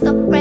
stop